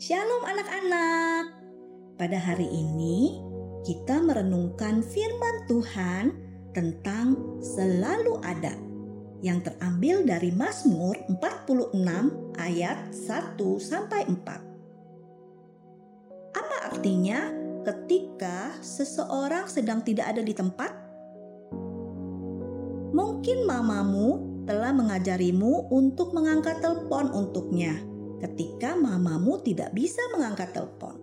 Shalom anak-anak. Pada hari ini kita merenungkan firman Tuhan tentang selalu ada yang terambil dari Mazmur 46 ayat 1 sampai 4. Apa artinya ketika seseorang sedang tidak ada di tempat? Mungkin mamamu telah mengajarimu untuk mengangkat telepon untuknya ketika mamamu tidak bisa mengangkat telepon.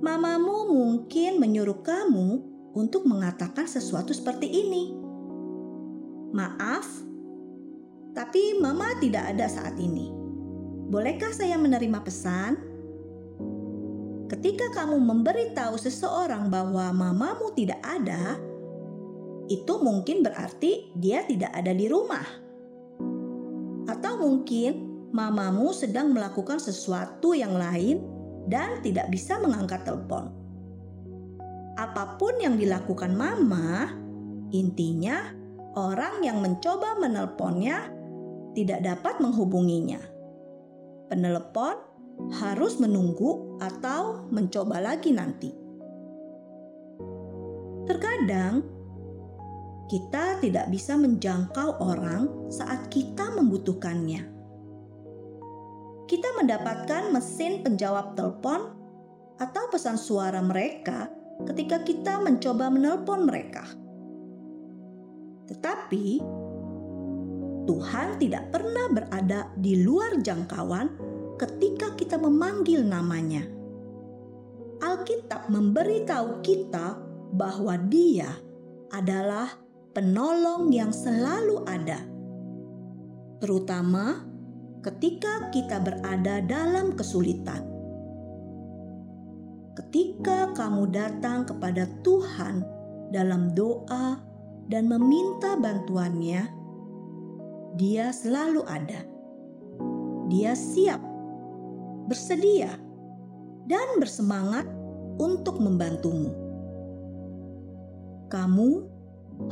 Mamamu mungkin menyuruh kamu untuk mengatakan sesuatu seperti ini. Maaf, tapi mama tidak ada saat ini. Bolehkah saya menerima pesan? Ketika kamu memberitahu seseorang bahwa mamamu tidak ada, itu mungkin berarti dia tidak ada di rumah. Atau mungkin mamamu sedang melakukan sesuatu yang lain dan tidak bisa mengangkat telepon. Apa pun yang dilakukan mama, intinya orang yang mencoba menelponnya tidak dapat menghubunginya. Penelepon harus menunggu atau mencoba lagi nanti. Terkadang kita tidak bisa menjangkau orang saat kita membutuhkannya. Kita mendapatkan mesin penjawab telepon atau pesan suara mereka ketika kita mencoba menelpon mereka. Tetapi Tuhan tidak pernah berada di luar jangkauan ketika kita memanggil namanya. Alkitab memberitahu kita bahwa Dia adalah penolong yang selalu ada, terutama ketika kita berada dalam kesulitan. Ketika kamu datang kepada Tuhan dalam doa dan meminta bantuannya, Dia selalu ada. Dia siap, bersedia, dan bersemangat untuk membantumu. Kamu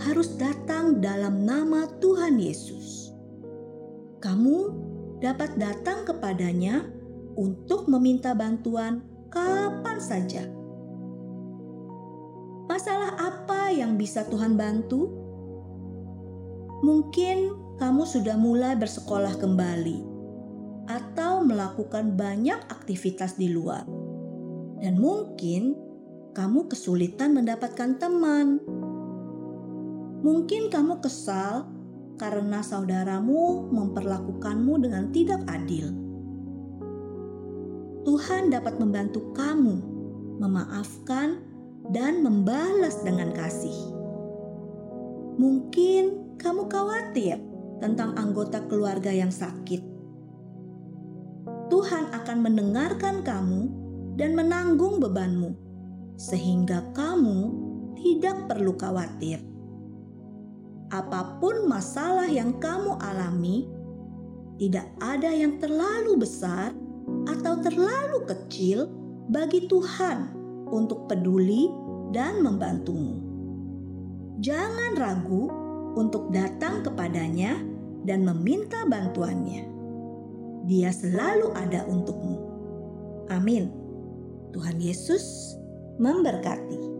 harus datang dalam nama Tuhan Yesus. Kamu dapat datang kepadanya untuk meminta bantuan kapan saja. Masalah apa yang bisa Tuhan bantu? Mungkin kamu sudah mulai bersekolah kembali atau melakukan banyak aktivitas di luar, dan mungkin kamu kesulitan mendapatkan teman Mungkin kamu kesal karena saudaramu memperlakukanmu dengan tidak adil. Tuhan dapat membantu kamu memaafkan dan membalas dengan kasih. Mungkin kamu khawatir tentang anggota keluarga yang sakit. Tuhan akan mendengarkan kamu dan menanggung bebanmu, sehingga kamu tidak perlu khawatir apa pun masalah yang kamu alami, tidak ada yang terlalu besar atau terlalu kecil bagi Tuhan untuk peduli dan membantumu. Jangan ragu untuk datang kepadanya dan meminta bantuannya. Dia selalu ada untukmu. Amin. Tuhan Yesus memberkati.